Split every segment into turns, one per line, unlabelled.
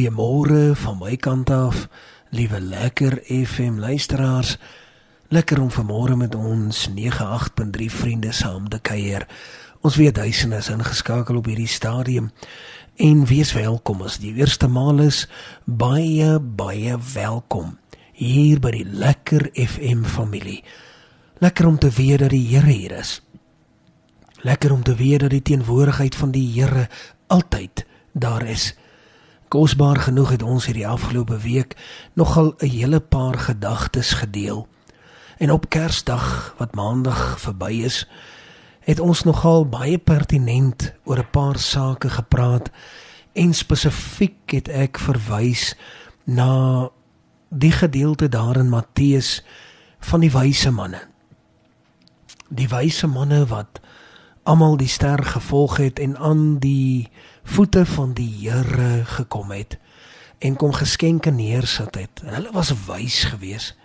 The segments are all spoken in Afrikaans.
Goeiemôre van my kant af, liewe lekker FM luisteraars. Lekker om vanmôre met ons 98.3 vriende saam te kuier. Ons weet duisende is ingeskakel op hierdie stadium. En wees welkom as die eerste maal is, baie baie welkom hier by die Lekker FM familie. Lekker om te weet dat die Here hier is. Lekker om te weet dat die teenwoordigheid van die Here altyd daar is. Kosbaar genoeg het ons hierdie afgelope week nogal 'n hele paar gedagtes gedeel. En op Kersdag wat Maandag verby is, het ons nogal baie pertinent oor 'n paar sake gepraat en spesifiek het ek verwys na die gedeelte daar in Matteus van die wyse manne. Die wyse manne wat almal die ster gevolg het en aan die voete van die Here gekom het en kom geskenke neersit het. En hulle was wys geweest.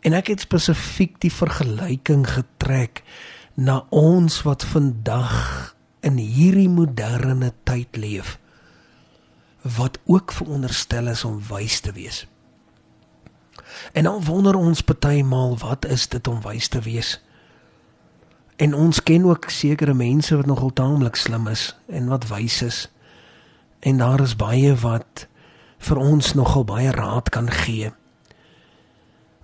En ek het spesifiek die vergelyking getrek na ons wat vandag in hierdie moderne tyd leef wat ook veronderstel is om wys te wees. En dan wonder ons partymal wat is dit om wys te wees? En ons ken ook sekere mense wat nogal taamlik slim is en wat wys is. En daar is baie wat vir ons nogal baie raad kan gee.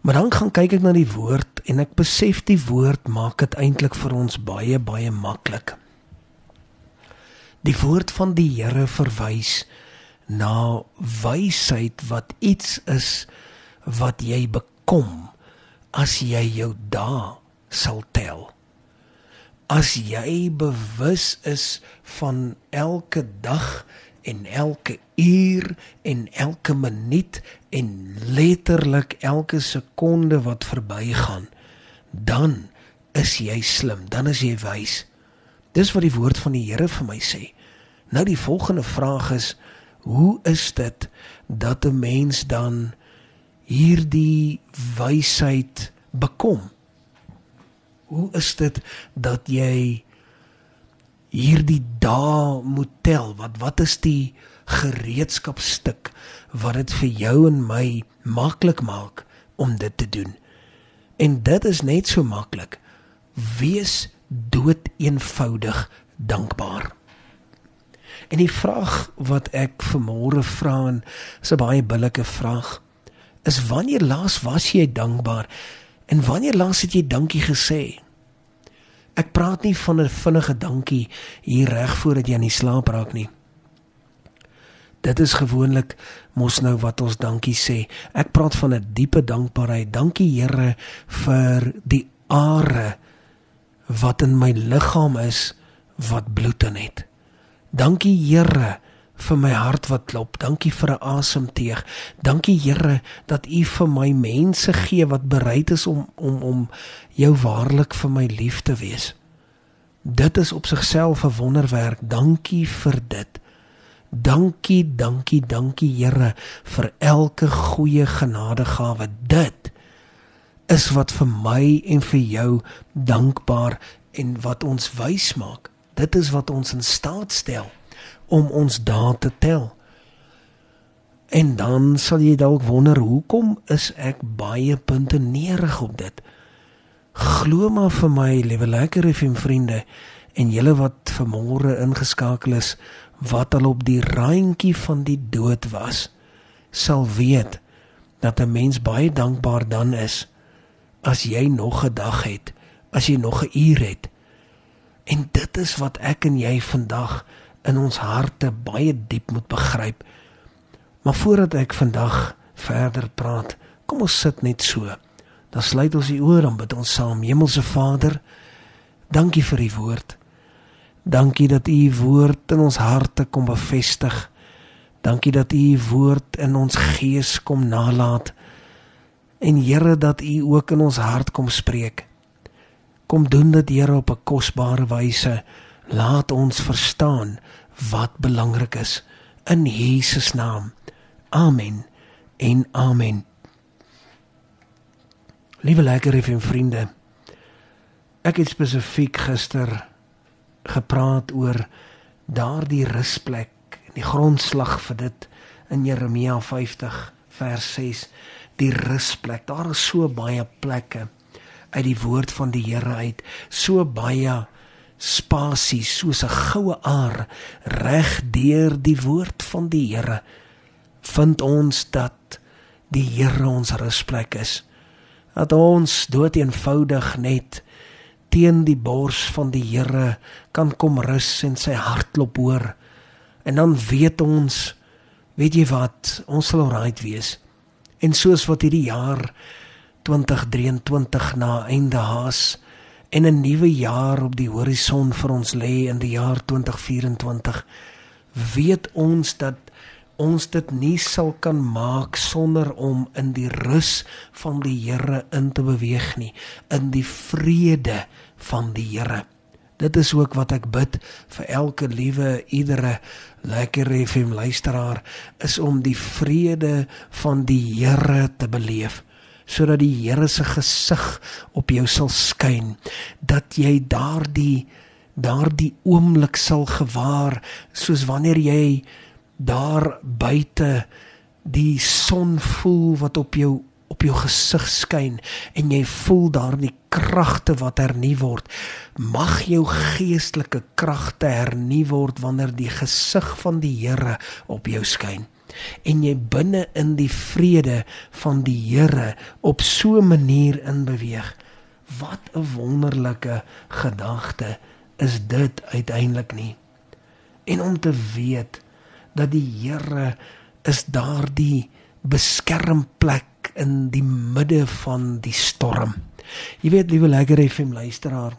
Maar dan gaan kyk ek na die woord en ek besef die woord maak dit eintlik vir ons baie baie maklik. Die woord van die Here verwys na wysheid wat iets is wat jy bekom as jy jou dae sal tel as jy bewus is van elke dag en elke uur en elke minuut en letterlik elke sekonde wat verbygaan dan is jy slim dan is jy wys. Dis wat die woord van die Here vir my sê. Nou die volgende vraag is hoe is dit dat 'n mens dan hierdie wysheid bekom hoe is dit dat jy hierdie dae moet tel? Wat wat is die gereedskapstuk wat dit vir jou en my maklik maak om dit te doen? En dit is net so maklik. Wees dood eenvoudig dankbaar. En die vraag wat ek vanmôre vra en is 'n baie billike vraag is wanneer laas was jy dankbaar en wanneer laas het jy dankie gesê? Ek praat nie van 'n vinnige dankie hier reg voordat jy aan die slaap raak nie. Dit is gewoonlik mos nou wat ons dankie sê. Ek praat van 'n diepe dankbaarheid. Dankie Here vir die are wat in my liggaam is wat bloed in het. Dankie Here vir my hart wat klop. Dankie vir 'n asemteug. Dankie Here dat U vir my mense gee wat bereid is om om om jou waarlik vir my lief te wees. Dit is op sigself 'n wonderwerk. Dankie vir dit. Dankie, dankie, dankie Here vir elke goeie genadegawe. Dit is wat vir my en vir jou dankbaar en wat ons wys maak. Dit is wat ons in staat stel om ons dae te tel. En dan sal jy dalk wonder hoekom is ek baie punte neerig op dit. Glo maar vir my, liewe lekker FM vriende en julle wat vanmôre ingeskakel is wat al op die randjie van die dood was, sal weet dat 'n mens baie dankbaar dan is as jy nog 'n dag het, as jy nog 'n uur het. En dit is wat ek en jy vandag in ons harte baie diep moet begryp. Maar voordat ek vandag verder praat, kom ons sit net so. Dan sluit ons die oë dan bid ons saam. Hemelse Vader, dankie vir u woord. Dankie dat u woord in ons harte kom bevestig. Dankie dat u woord in ons gees kom nalaat. En Here dat u ook in ons hart kom spreek. Kom doen dit Here op 'n kosbare wyse. Laat ons verstaan wat belangrik is in Jesus naam. Amen. En amen. Liewe lekker effe vriende. Ek het spesifiek gister gepraat oor daardie rusplek en die grondslag vir dit in Jeremia 50 vers 6 die rusplek. Daar is so baie plekke uit die woord van die Here uit, so baie spasie soos 'n goue aar reg deur die woord van die Here vind ons dat die Here ons rusplek is. Dat ons dood eenvoudig net teen die bors van die Here kan kom rus en sy hartklop hoor. En dan weet ons weet jy wat ons sal alright wees. En soos wat hierdie jaar 2023 na einde haas en 'n nuwe jaar op die horison vir ons lê in die jaar 2024 weet ons dat ons dit nie sal kan maak sonder om in die rus van die Here in te beweeg nie in die vrede van die Here. Dit is ook wat ek bid vir elke liewe iedere lekker FM luisteraar is om die vrede van die Here te beleef sodat die Here se gesig op jou sal skyn dat jy daardie daardie oomblik sal gewaar soos wanneer jy daar buite die son voel wat op jou op jou gesig skyn en jy voel daardie kragte wat hernu word. Mag jou geestelike kragte hernu word wanneer die gesig van die Here op jou skyn en jy binne in die vrede van die Here op so 'n manier inbeweeg. Wat 'n wonderlike gedagte is dit uiteindelik nie. En om te weet dat die Here is daardie beskermplek in die midde van die storm. Jy weet, liewe lekker FM luisteraar,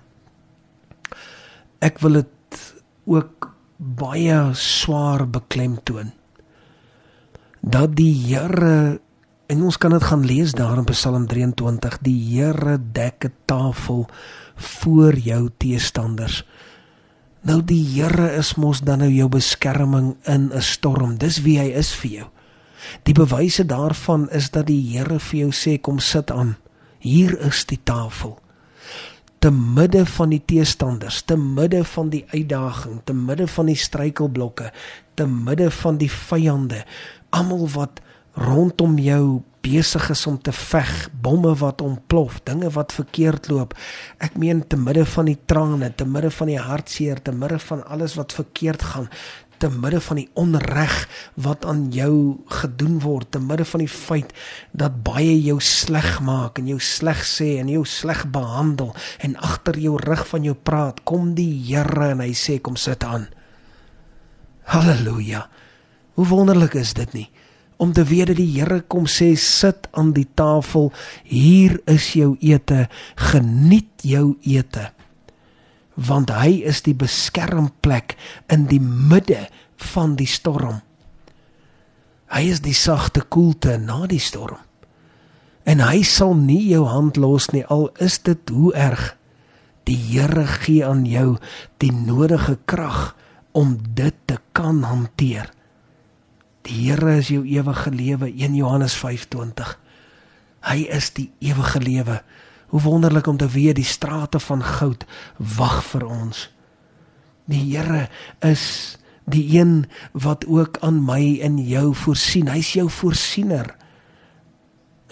ek wil dit ook baie swaar beklemtoon dat die Here en ons kan dit gaan lees daar in Psalm 23 die Here dek 'n tafel voor jou teestanders. Nou die Here is mos dan nou jou beskerming in 'n storm. Dis wie hy is vir jou. Die bewyse daarvan is dat die Here vir jou sê kom sit aan. Hier is die tafel. Te midde van die teestanders, te midde van die uitdaging, te midde van die struikelblokke, te midde van die vyande, almal wat rondom jou besig is om te veg, bomme wat ontplof, dinge wat verkeerd loop. Ek meen te midde van die trane, te midde van die hartseer, te midde van alles wat verkeerd gaan, te midde van die onreg wat aan jou gedoen word, te midde van die feit dat baie jou sleg maak en jou sleg sê en jou sleg behandel en agter jou rug van jou praat, kom die Here en hy sê kom sit aan. Halleluja. Hoe wonderlik is dit nie om te weet dat die Here kom sê sit aan die tafel, hier is jou ete, geniet jou ete. Want hy is die beskermplek in die midde van die storm. Hy is die sagte koelte na die storm. En hy sal nie jou hand los nie al is dit hoe erg. Die Here gee aan jou die nodige krag om dit te kan hanteer. Die Here is jou ewige lewe 1 Johannes 5:20. Hy is die ewige lewe. Hoe wonderlik om te weet die strate van goud wag vir ons. Die Here is die een wat ook aan my en jou voorsien. Hy's jou voorsiener.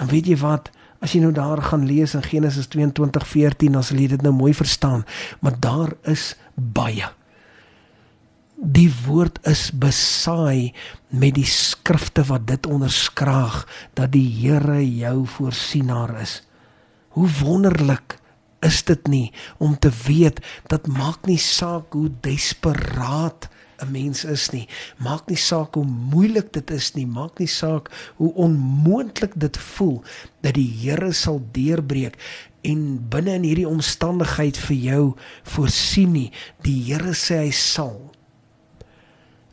En weet jy wat? As jy nou daar gaan lees in Genesis 22:14, dan sal jy dit nou mooi verstaan, maar daar is baie die woord is besaai met die skrifte wat dit onderskraag dat die Here jou voorsienaar is. Hoe wonderlik is dit nie om te weet dat maak nie saak hoe desperaat 'n mens is nie, maak nie saak hoe moeilik dit is nie, maak nie saak hoe onmoontlik dit voel dat die Here sal deurbreek en binne in hierdie omstandigheid vir jou voorsien nie. Die Here sê hy sal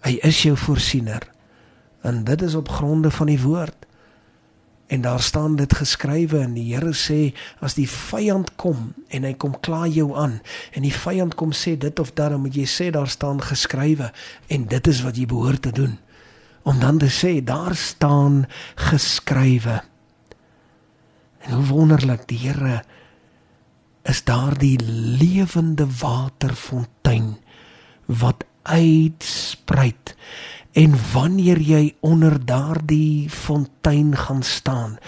Hy is jou voorsiener. En dit is op gronde van die woord. En daar staan dit geskrywe en die Here sê as die vyand kom en hy kom kla jou aan en die vyand kom sê dit of dat dan moet jy sê daar staan geskrywe en dit is wat jy behoort te doen. Om dan te sê daar staan geskrywe. En hoe wonderlik die Here is daardie lewende waterfontein wat uitspruit En wanneer jy onder daardie fontein gaan staan,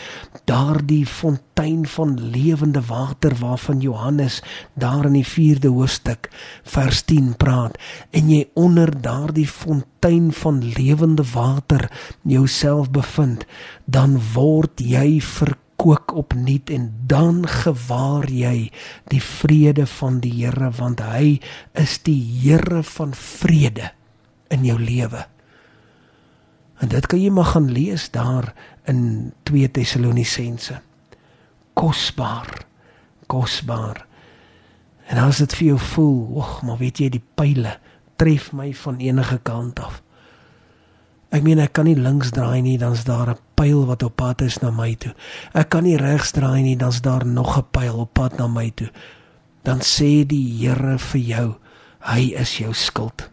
daardie fontein van lewende water waarvan Johannes daar in die 4de hoofstuk vers 10 praat, en jy onder daardie fontein van lewende water jouself bevind, dan word jy verkoop opnuut en dan gewaar jy die vrede van die Here want hy is die Here van vrede in jou lewe. En dit kan jy maar gaan lees daar in 2 Tessalonisense. Kosbaar. Kosbaar. En as dit vir jou voel, ag, maar weet jy die pile tref my van enige kant af. Ek meen ek kan nie links draai nie, dan's daar 'n pyl wat op pad is na my toe. Ek kan nie regs draai nie, dan's daar nog 'n pyl op pad na my toe. Dan sê die Here vir jou, hy is jou skild.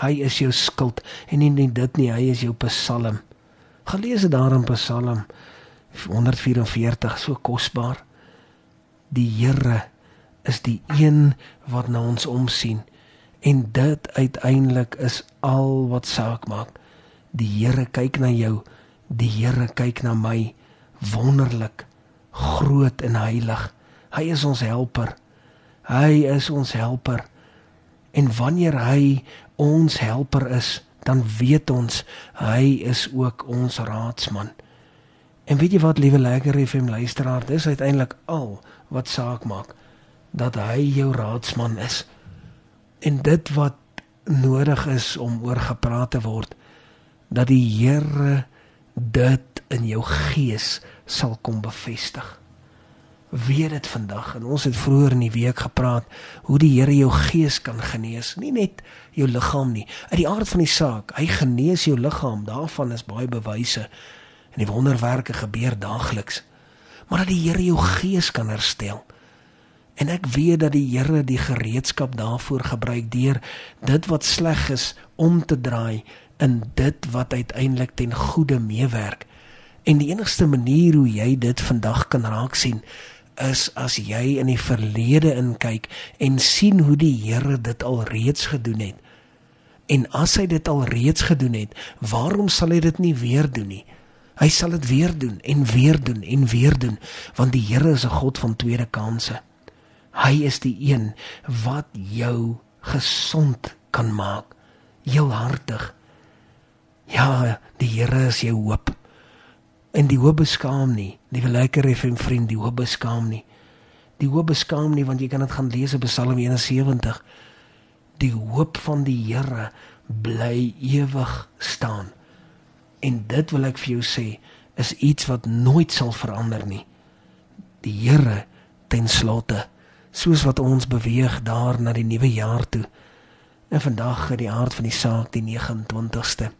Hy is jou skild en nie net dit nie, hy is jou psalm. Gelees dit daar in Psalm 144 so kosbaar. Die Here is die een wat na ons omsien en dit uiteindelik is al wat saak maak. Die Here kyk na jou, die Here kyk na my wonderlik, groot en heilig. Hy is ons helper. Hy is ons helper. En wanneer hy ons helper is, dan weet ons hy is ook ons raadsman. En weet jy wat, liewe lekker FM luisteraar, dis uiteindelik al wat saak maak dat hy jou raadsman is. En dit wat nodig is om oor gepraat te word dat die Here dit in jou gees sal kom bevestig weet dit vandag en ons het vroeër in die week gepraat hoe die Here jou gees kan genees, nie net jou liggaam nie. Uit die aard van die saak, hy genees jou liggaam, daarvan is baie bewyse en die wonderwerke gebeur daagliks. Maar dat die Here jou gees kan herstel. En ek weet dat die Here die gereedskap daarvoor gebruik deur dit wat sleg is om te draai in dit wat uiteindelik ten goeie meewerk. En die enigste manier hoe jy dit vandag kan raak sien is as jy in die verlede inkyk en sien hoe die Here dit al reeds gedoen het. En as hy dit al reeds gedoen het, waarom sal hy dit nie weer doen nie? Hy sal dit weer doen en weer doen en weer doen, want die Here is 'n God van tweede kansse. Hy is die een wat jou gesond kan maak, heel hartig. Ja, die Here is jou hoop. En die hoop beskaam nie. Liewe lekker FM vriend, die hoop beskaam nie. Die hoop beskaam nie want jy kan dit gaan lees op Psalm 71. Die hoop van die Here bly ewig staan. En dit wil ek vir jou sê, is iets wat nooit sal verander nie. Die Here ten slotte, soos wat ons beweeg daar na die nuwe jaar toe. En vandag het die aard van die saak die 29ste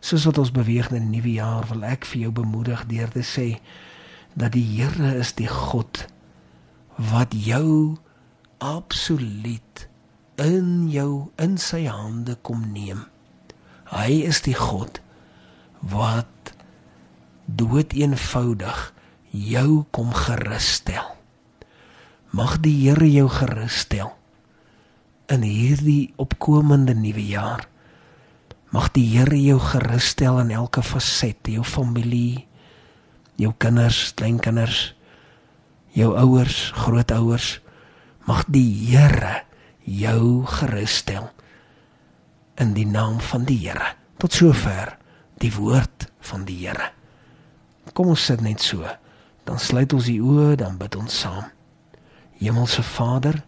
soos wat ons beweeg na 'n nuwe jaar, wil ek vir jou bemoedig deur te sê dat die Here is die God wat jou absoluut in jou in sy hande kom neem. Hy is die God wat dood eenvoudig jou kom gerusstel. Mag die Here jou gerusstel in hierdie opkomende nuwe jaar. Mag die Here jou gerusstel in elke faset, jou familie, jou kinders, kleinkinders, jou ouers, grootouers. Mag die Here jou gerusstel in die naam van die Here. Tot sover die woord van die Here. Kom ons sit net so. Dan sluit ons die oë, dan bid ons saam. Hemelse Vader,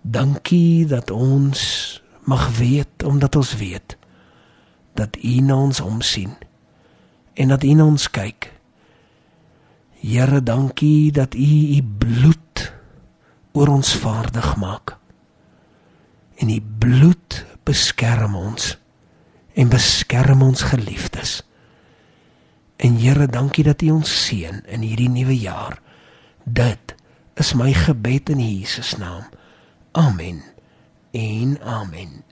dankie dat ons mag weet omdat ons weet dat U na ons omsien en dat U na ons kyk. Here, dankie dat U U bloed oor ons vaardig maak. En U bloed beskerm ons en beskerm ons geliefdes. En Here, dankie dat U ons seën in hierdie nuwe jaar. Dit is my gebed in Jesus naam. Amen. En amen.